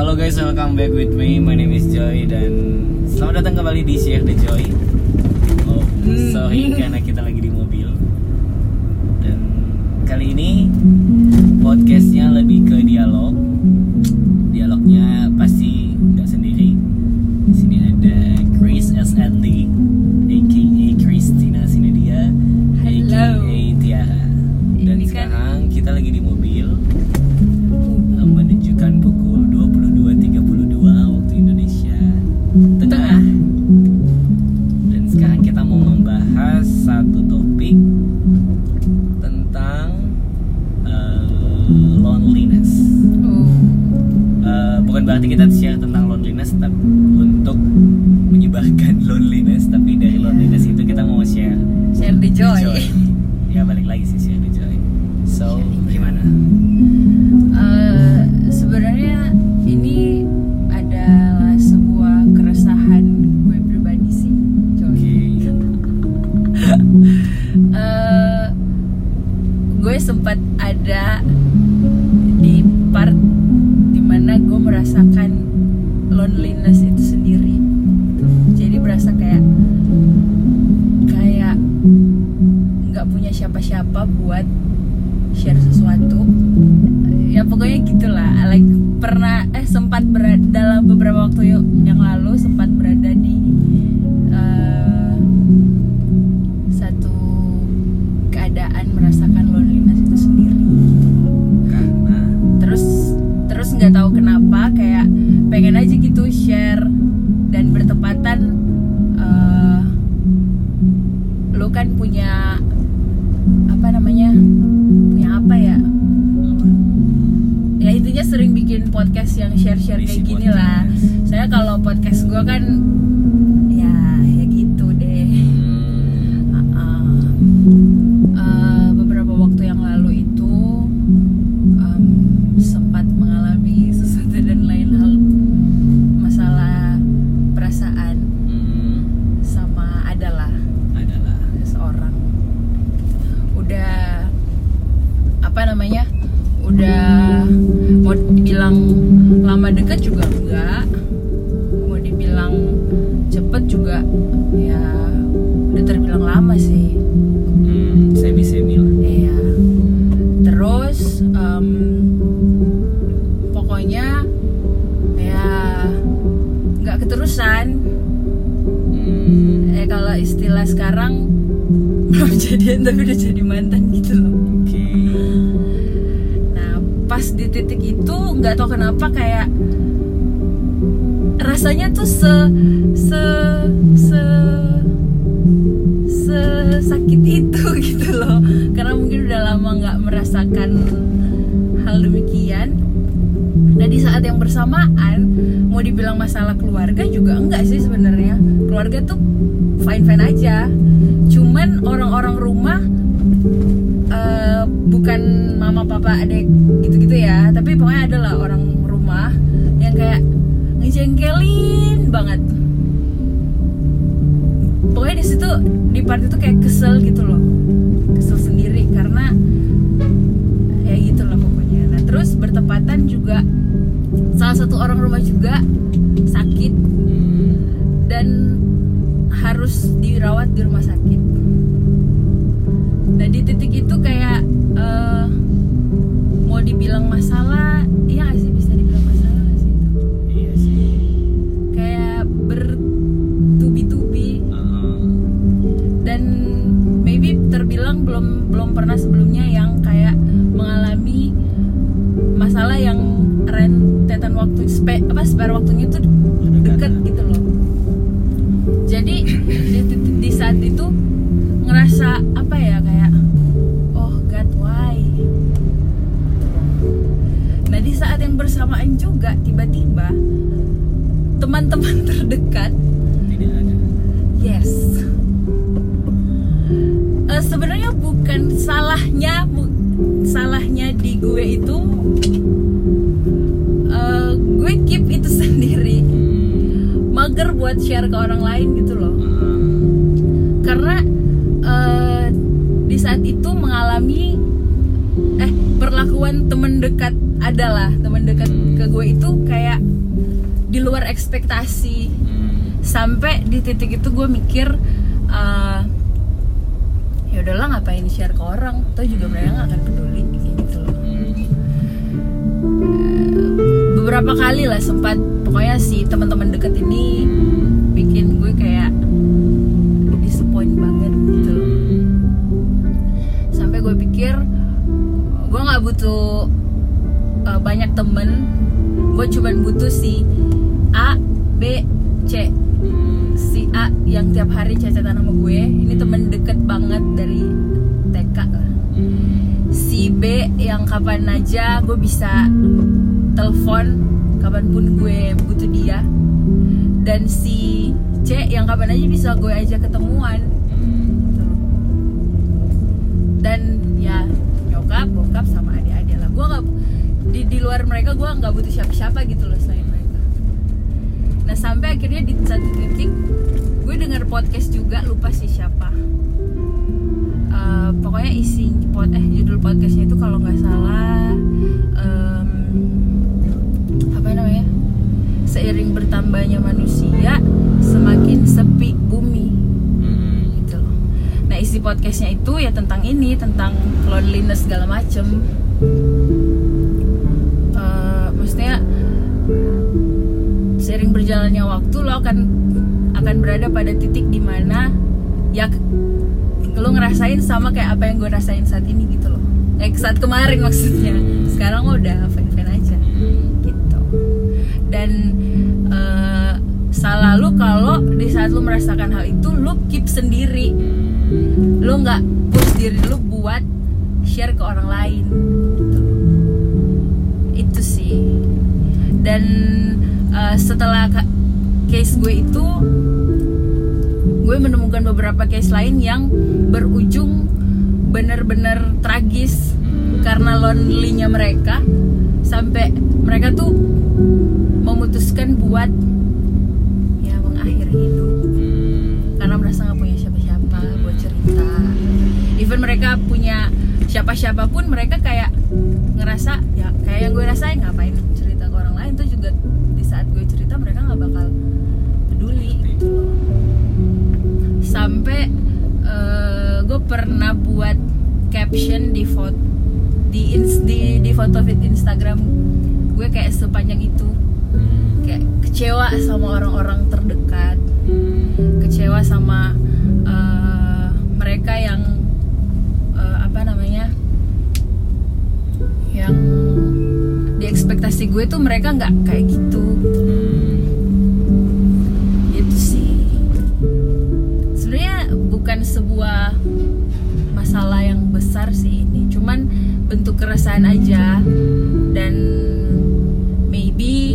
Halo guys, welcome back with me. My name is Joy dan selamat datang kembali di Share the Joy. Oh, hmm. sorry karena kita lagi di mobil. Dan kali ini podcastnya lebih ke dialog bikin podcast yang share-share kayak gini lah. Saya kalau podcast gue kan прикачу. itu nggak tau kenapa kayak rasanya tuh se se se se sakit itu gitu loh. Karena mungkin udah lama nggak merasakan hal demikian. Nah di saat yang bersamaan mau dibilang masalah keluarga juga enggak sih sebenarnya. Keluarga tuh fine fine aja. Cuman orang-orang rumah Eh, bukan mama papa adek gitu-gitu ya. Tapi pokoknya adalah orang rumah yang kayak ngejengkelin banget. Pokoknya di situ di part itu kayak kesel gitu loh. Kesel sendiri karena ya gitu loh pokoknya. Nah terus bertepatan juga salah satu orang rumah juga sakit hmm. dan harus dirawat di rumah sakit nah di titik itu kayak uh, mau dibilang masalah dekat adalah teman dekat hmm. ke gue itu kayak di luar ekspektasi hmm. sampai di titik itu gue mikir uh, ya udahlah ngapain share ke orang atau juga mereka nggak akan peduli gitu loh Hmm. beberapa kali lah sempat pokoknya si teman-teman dekat ini hmm. bikin gue kayak disappoint banget gitu loh hmm. sampai gue pikir gue nggak butuh uh, banyak temen. Gue cuman butuh si A B C. Si A yang tiap hari cacatan sama gue. Ini temen deket banget dari TK lah si B yang kapan aja gue bisa telepon kapan pun gue butuh dia. Dan si C yang kapan aja bisa gue ajak ketemuan. Loh. dan ya nyokap bokap sama adik-adik lah gue nggak di luar mereka gue nggak butuh siapa-siapa gitu loh selain mereka nah sampai akhirnya di satu titik gue denger podcast juga lupa sih siapa Eh, pokoknya isi pod eh judul podcastnya itu kalau nggak salah em, apa namanya seiring bertambahnya manusia semakin sepi bumi Hmm. gitu loh. Nah isi podcastnya itu ya tentang ini tentang loneliness segala macem. Maksudnya sering berjalannya waktu lo akan akan berada pada titik di mana ya lo ngerasain sama kayak apa yang gue rasain saat ini gitu loh. Eh, saat kemarin maksudnya. Sekarang lo udah fine aja gitu. Dan eh, salah lu kalau di saat lu merasakan hal itu lu keep sendiri lu nggak push diri lu buat share ke orang lain dan eh, setelah case gue itu gue menemukan beberapa case lain yang berujung bener-bener tragis karena lonely-nya mereka. Sampai mereka tuh memutuskan buat ya mengakhiri hidup. Karena merasa nggak punya siapa-siapa buat cerita. Even mereka punya siapa-siapa pun mereka kayak ngerasa ya kayak yang gue rasain ngapain orang lain tuh juga di saat gue cerita mereka nggak bakal peduli gitu loh. Sampai eh, gue pernah buat caption di foto di ins- di di foto feed Instagram gue kayak sepanjang itu. Kayak kecewa sama orang-orang terdekat. Kecewa sama eh, mereka yang eh, apa namanya ekspektasi gue tuh mereka nggak kayak gitu. Gitu itu sih. Sebenarnya bukan sebuah masalah yang besar sih ini. Cuman bentuk keresahan aja. Dan maybe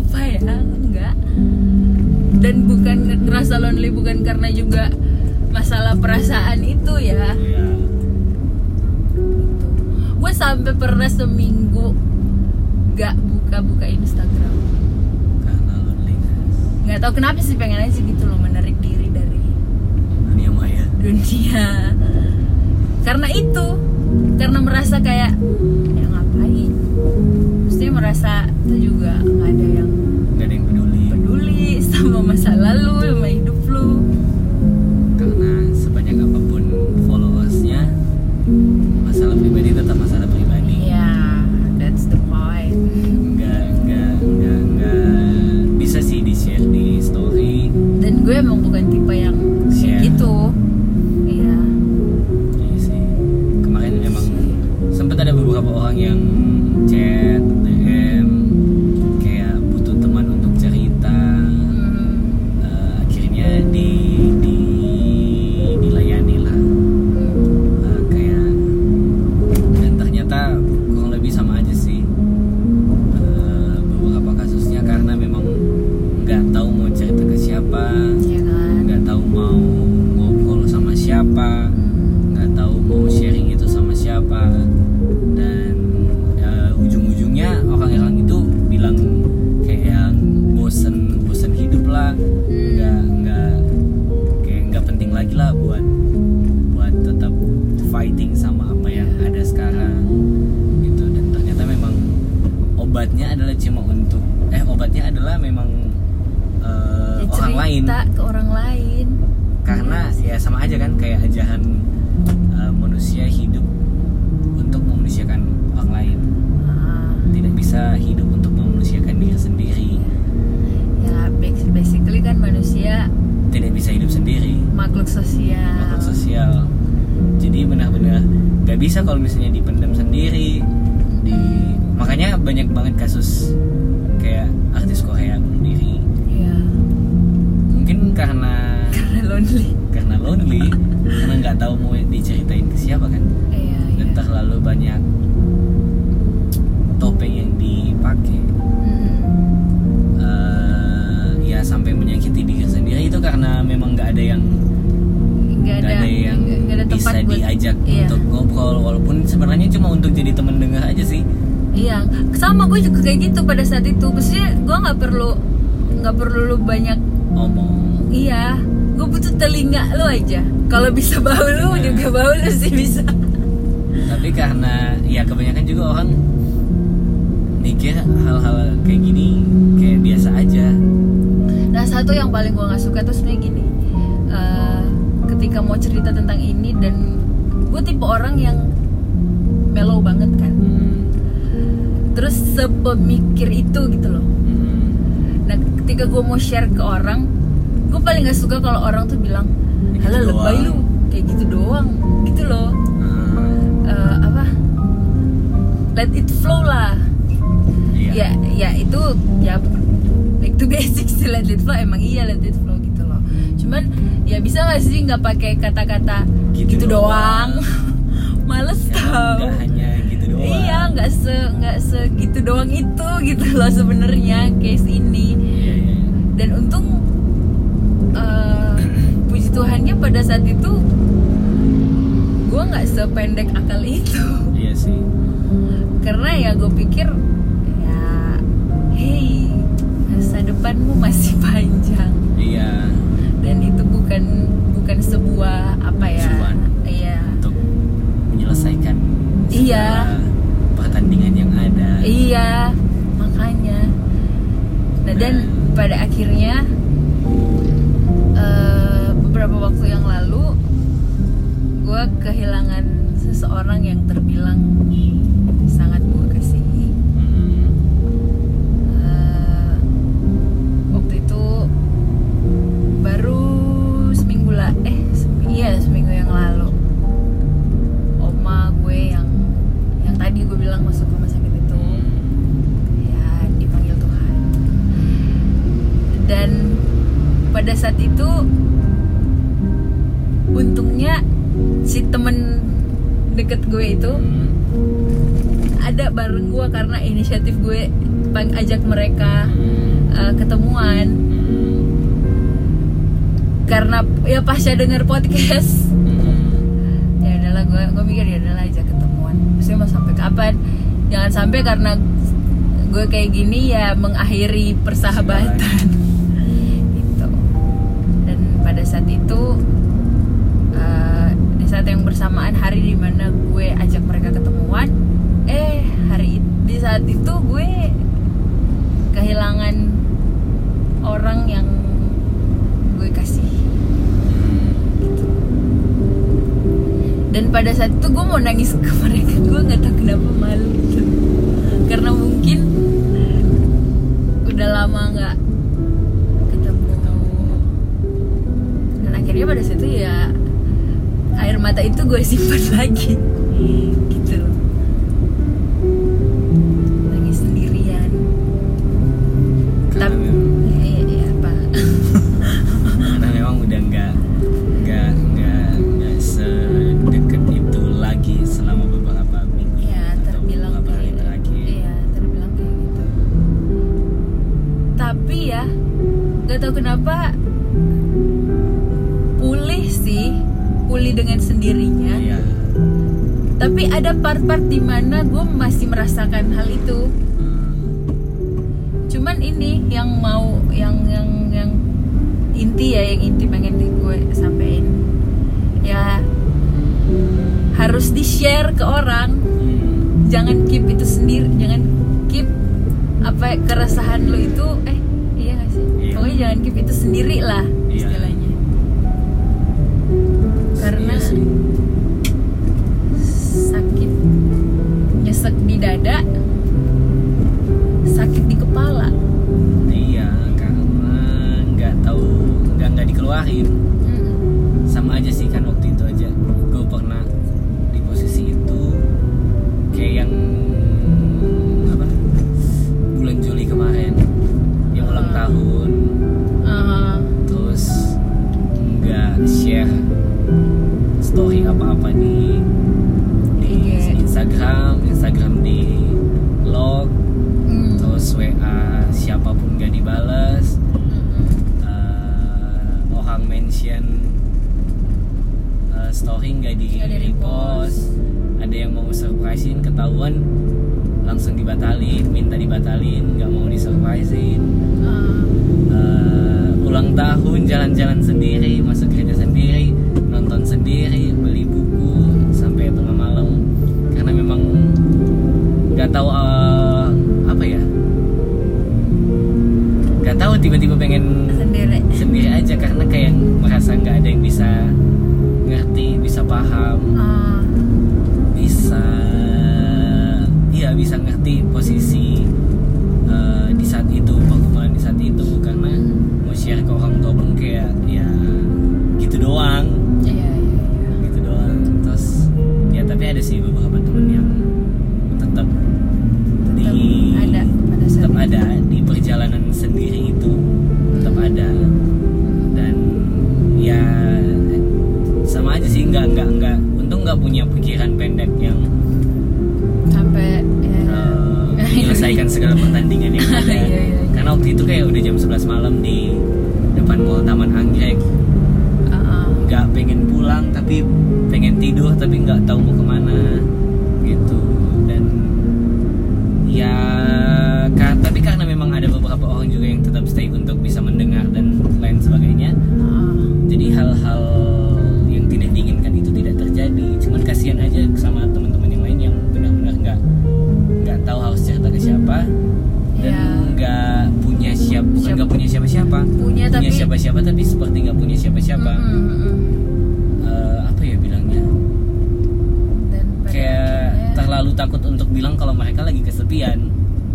apa ya? Enggak. Dan bukan ngerasa lonely bukan karena juga masalah perasaan itu ya. Iya. Gue sampai pernah seminggu gak buka-buka Instagram. Karena loneliness. Nggak tahu kenapa sih pengen aja gitu loh menarik diri dari dunia maya. dunia. Karena itu karena merasa kayak ya ngapain? Mesti merasa juga nggak ada yang nggak nggak kayak nggak penting lagi lah buat buat tetap fighting sama apa yang iya. ada sekarang gitu. Dan ternyata memang obatnya adalah cuma untuk eh obatnya adalah memang uh, ya, orang lain. ke orang lain. Karena ya, ya sama aja kan kayak ajahan uh, manusia hidup untuk memanusiakan orang lain. Ah. Tidak bisa hidup untuk memanusiakan diri sendiri basically kan manusia tidak bisa hidup sendiri. makhluk sosial. Makhluk sosial. Jadi benar-benar nggak bisa kalau misalnya dipendam sendiri. Di makanya banyak banget kasus kayak artis Korea bunuh diri. Ya mungkin karena karena lonely. Karena lonely. Karena nggak tahu mau diceritain ke siapa kan. Iya dan iya. terlalu banyak topeng yang dipakai ada yang nggak ada ada yang nggak ada bisa buat diajak iya. untuk ngobrol walaupun sebenarnya cuma untuk jadi teman dengar aja sih Iya, sama gue juga kayak gitu pada saat itu. Maksudnya gue nggak perlu nggak perlu lu banyak. ngomong Iya, gue butuh telinga lu aja. Kalau bisa bau lu Nah. juga bau lu sih bisa. tapi karena ya kebanyakan juga orang mikir hal-hal kayak gini kayak biasa aja Nah satu yang paling gue nggak suka tuh sebenarnya gini. Eh, ketika mau cerita tentang ini dan gue tipe orang yang mellow banget kan. Hmm, Terus sepemikir itu gitu loh. hmm, Nah ketika gue mau share ke orang, gue paling nggak suka kalau orang tuh bilang, Gitu halah lebay doang." lu, kayak gitu doang, gitu loh. hmm, eh, apa let it flow lah iya. ya ya itu ya back to basic sih let it flow emang iya let it flow gitu cuman ya bisa nggak sih nggak pakai kata-kata Gitu gitu, doang. doang, males Ya, tau. nggak hanya gitu doang. Iya nggak se nggak segitu doang itu gitu loh sebenarnya case ini. Iya, iya. dan untung eh, puji Tuhannya pada saat itu gue nggak sependek akal itu. Iya sih. Karena ya gue pikir ya hey masa depanmu masih panjang. Iya dan itu bukan bukan sebuah apa ya Tujuan. iya untuk menyelesaikan Iya. pertandingan yang ada iya makanya nah dan pada akhirnya eh, beberapa waktu yang lalu gue kehilangan seseorang yang terbilang karena inisiatif gue ajak mereka uh, ketemuan. Karena ya pasca denger podcast. Hmm. ya udahlah gue gue mikir ya udahlah aja ketemuan. Maksudnya mau sampai kapan? Jangan sampai karena gue kayak gini ya mengakhiri persahabatan. Gitu. Dan pada saat itu uh, di saat yang bersamaan hari di mana gue ajak mereka ketemuan eh hari it- di saat itu gue kehilangan orang yang gue kasih. Dan pada saat itu gue mau nangis ke mereka. Gue nggak tahu kenapa malu gitu. Karena mungkin udah lama nggak ketemu. Dan akhirnya pada saat itu ya air mata itu gue simpan lagi. Gitu part-part di mana gue masih merasakan hal itu cuman ini yang mau yang yang yang inti ya yang inti pengen di gue sampein ya harus di share ke orang jangan keep itu sendiri jangan keep apa keresahan lo itu eh iya gak sih Iya. pokoknya jangan keep itu sendiri lah Iya. istilahnya karena Iya sih. Dada sakit di kepala Iya, karena nggak tahu nggak nggak dikeluarin. Mau surprisein ketahuan langsung dibatalin, minta dibatalin, nggak mau disurprisein. Ah, Eh, ulang tahun jalan-jalan sendiri masuk gereja sendiri nonton sendiri beli buku sampai tengah malam. Karena memang nggak tahu eh, apa ya? Nggak tahu tiba-tiba pengen sendiri. sendiri aja karena kayak merasa nggak ada yang bisa ngerti bisa paham. Ah, iya bisa ngerti posisi eh, di saat itu perkembangan di saat itu. Karena mau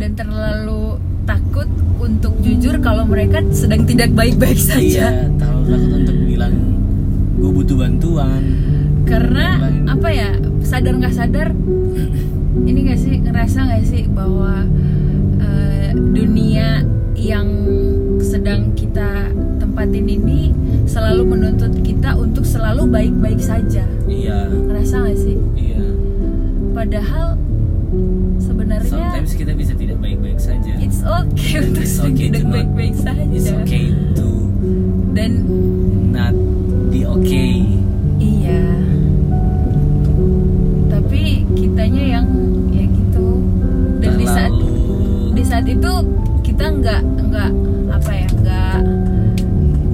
dan terlalu takut untuk jujur kalau mereka sedang tidak baik-baik saja. Iya terlalu takut untuk bilang gue butuh bantuan. Karena Lain. apa ya sadar nggak sadar ini nggak sih ngerasa nggak sih bahwa eh, dunia yang sedang kita tempatin ini selalu menuntut kita untuk selalu baik-baik saja. Iya. Ngerasa nggak sih? Iya. Padahal sebenarnya sometimes kita bisa tidak baik-baik saja it's okay untuk It's okay tidak baik-baik saja it's okay to dan not be okay Iya. Tapi kitanya yang ya gitu. Dan di saat terlalu di saat itu kita nggak nggak apa ya nggak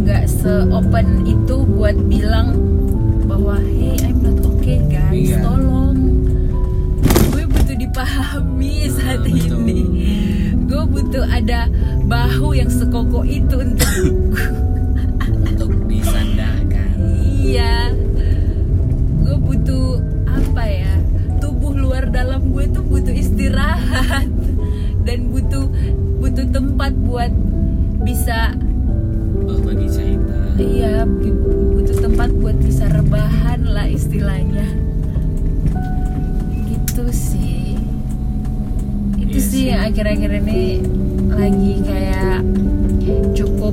nggak se-open itu buat bilang bahwa hey I'm not okay guys Iya. tolong dipahami Nah, saat betul. ini gue butuh ada bahu yang sekokoh itu untuk untuk disandarkan Iya, gue butuh apa ya? Tubuh luar dalam gue tuh butuh istirahat dan butuh butuh tempat buat bisa berbagi cerita iya bu- butuh tempat buat bisa rebahan lah istilahnya. Gitu sih. Itu Iya sih akhir-akhir ini lagi kayak cukup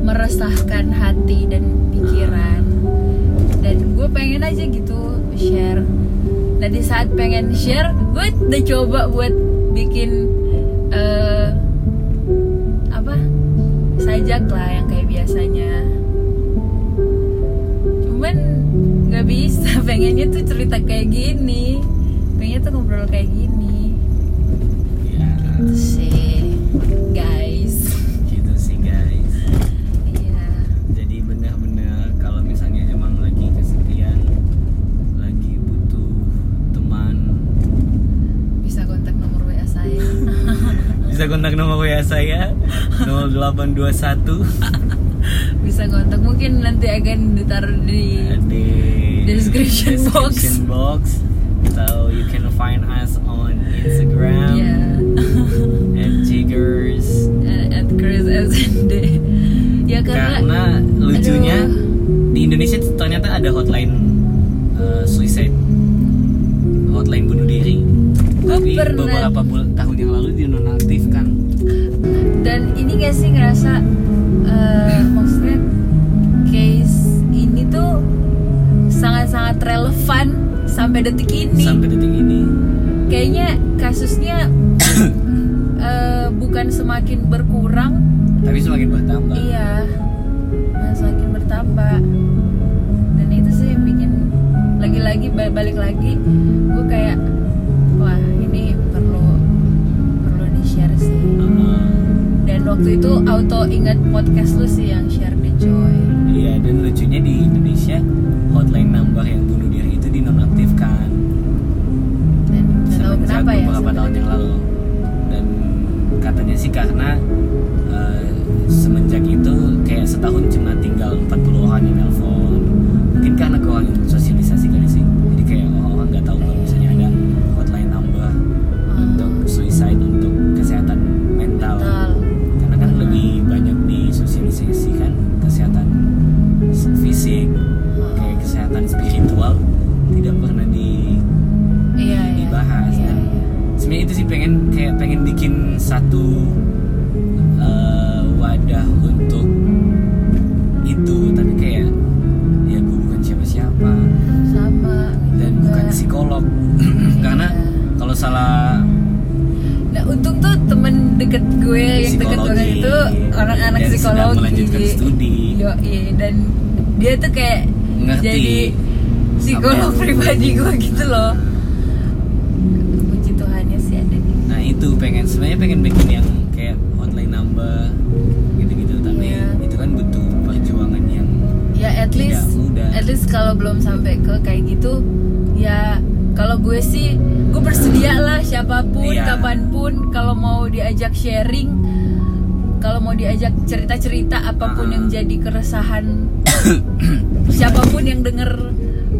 meresahkan hati dan pikiran. Dan gue pengen aja gitu share. Dan di saat pengen share gue udah coba buat bikin eh apa? Sajak lah yang kayak biasanya. Cuman nggak bisa. Pengennya tuh cerita kayak gini. Pengennya tuh ngobrol kayak gini saya 0821 bisa kontak mungkin nanti akan ditaruh di di Description box. description box. So you can find us on Instagram ya at Jiggers. at Chris SND ya karena, Karena lucunya aduh, di Indonesia ternyata ada hotline uh, suicide, hotline bunuh diri. Gua Tapi pernah- beberapa bulan tahun yang lalu dinonaktifkan. Dan ini gak sih ngerasa eh, maksudnya case ini tuh sangat-sangat relevan sampai detik ini sampai detik ini. kayaknya kasusnya eh, bukan semakin berkurang Tapi semakin bertambah. iya malah semakin bertambah dan itu sih yang bikin lagi-lagi ba- balik lagi gue kayak dan waktu itu auto ingat podcast lu sih yang share the joy. Iya dan lucunya di Indonesia hotline number yang bunuh diri itu dinonaktifkan. Dan tahu kenapa ya beberapa tahun yang lalu. Dan katanya sih karena eh, semenjak itu kayak setahun cuma tinggal 40 orang yang nelpon. Mungkin karena kurang sebenarnya itu sih pengen kayak pengen bikin satu eh, wadah untuk itu tapi kayak ya gue bukan siapa-siapa sama dan juga. bukan psikolog karena Iya. kalau salah Nah untung tuh temen deket gue yang deket banget itu orang anak Dan psikologi. melanjutkan studi. Yo, dan dia tuh kayak Ngerti jadi psikolog pribadi gue gitu loh. Puji Tuhannya sih ada di. nah itu pengen sebenarnya pengen bikin yang kayak hotline number gitu-gitu tapi Iya. itu kan butuh perjuangan yang Ya at Tidak least, mudah. at least kalau belum sampai ke kayak gitu, ya kalau gue sih gue bersedia lah siapa pun, Iya. kapan pun kalau mau diajak sharing, kalau mau diajak cerita-cerita apa pun Ah. yang jadi keresahan siapa pun yang denger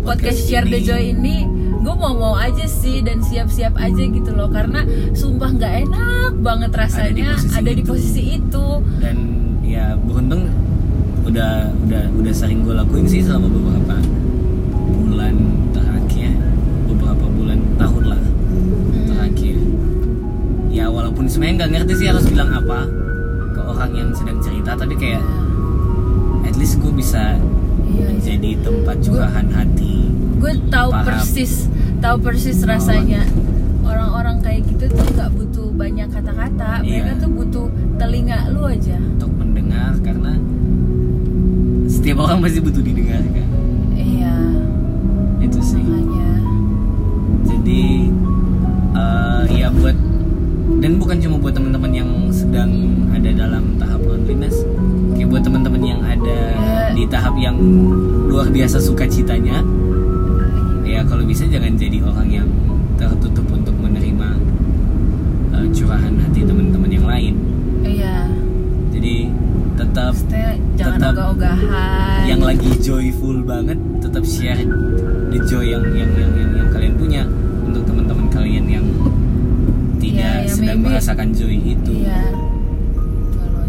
podcast, Podcast share the joy ini gue mau mau aja sih dan siap-siap aja gitu loh. Karena sumpah nggak enak banget rasanya posisi ada di posisi itu. Dan ya beruntung udah udah udah sering gue lakuin sih selama beberapa bulan terakhir. Beberapa bulan tahun lah Hmm. terakhir. Ya walaupun sebenarnya nggak ngerti sih harus bilang apa ke orang yang sedang cerita tapi kayak at least gue bisa Iya, iya. menjadi tempat curahan hati. Gue tahu Paham. persis tahu persis rasanya. Orang-orang kayak gitu tuh nggak butuh banyak kata-kata. Mereka Iya. tuh butuh telinga lu aja. Untuk mendengar karena setiap orang pasti butuh didengarkan iya. Itu sih. Makanya. Jadi eh, ya buat dan bukan cuma buat teman-teman yang sedang ada dalam tahap loneliness. Kayak buat teman-teman yang ada Ya. di tahap yang luar biasa sukacitanya ya kalau bisa jangan jadi orang yang tertutup untuk menerima eh, curahan hati teman-teman yang lain. Iya. Jadi tetap Maksudnya jangan Tetap ogah-ogahan. yang lagi joyful banget tetap share the joy yang yang yang yang, yang kalian punya untuk teman-teman kalian yang tidak Iya, ya, sedang maybe- merasakan joy itu. iya.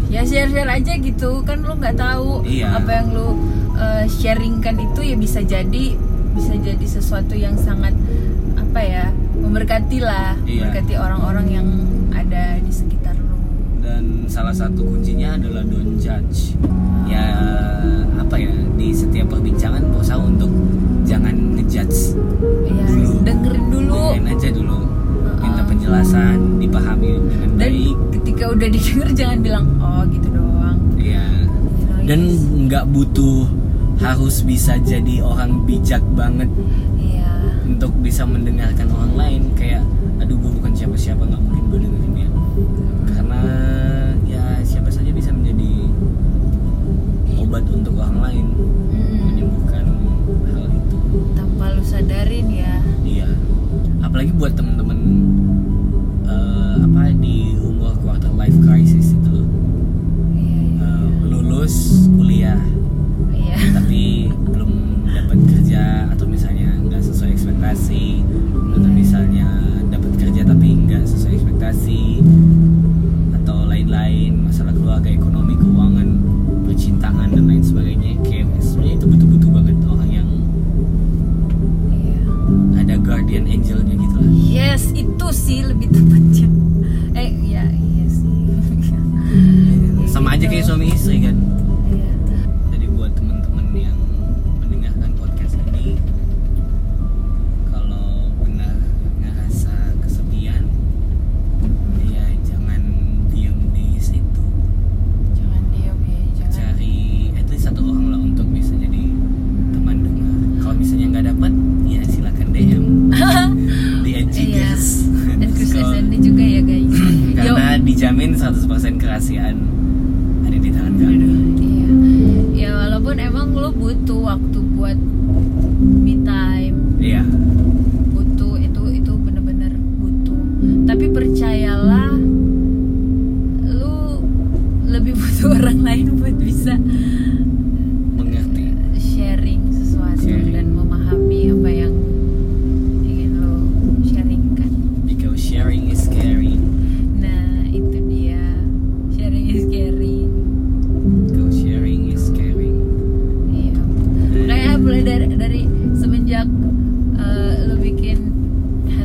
Ya share-share aja gitu. Kan lu nggak tahu Iya. apa yang lu uh, sharingkan itu ya bisa jadi bisa jadi sesuatu yang sangat apa ya memberkati lah Iya. memberkati orang-orang yang ada di sekitar lu. Dan salah satu kuncinya adalah don't judge. Ya apa ya di setiap perbincangan berusaha untuk jangan ngejudge Iya, Dulu. dengerin dulu. Dengerin aja dulu. Minta penjelasan dipahami dengan dan baik. ketika udah didengar jangan bilang oh gitu doang. Ya You know, dan nggak butuh harus bisa jadi orang bijak banget iya. untuk bisa mendengarkan orang lain. Kayak aduh gue bukan siapa-siapa nggak mungkin gue dengerin dia. Karena ya siapa saja bisa menjadi obat untuk orang lain Mm-mm. menyembuhkan hal itu. Tanpa lu sadarin ya. Iya. Apalagi buat temen-temen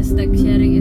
hashtag sharing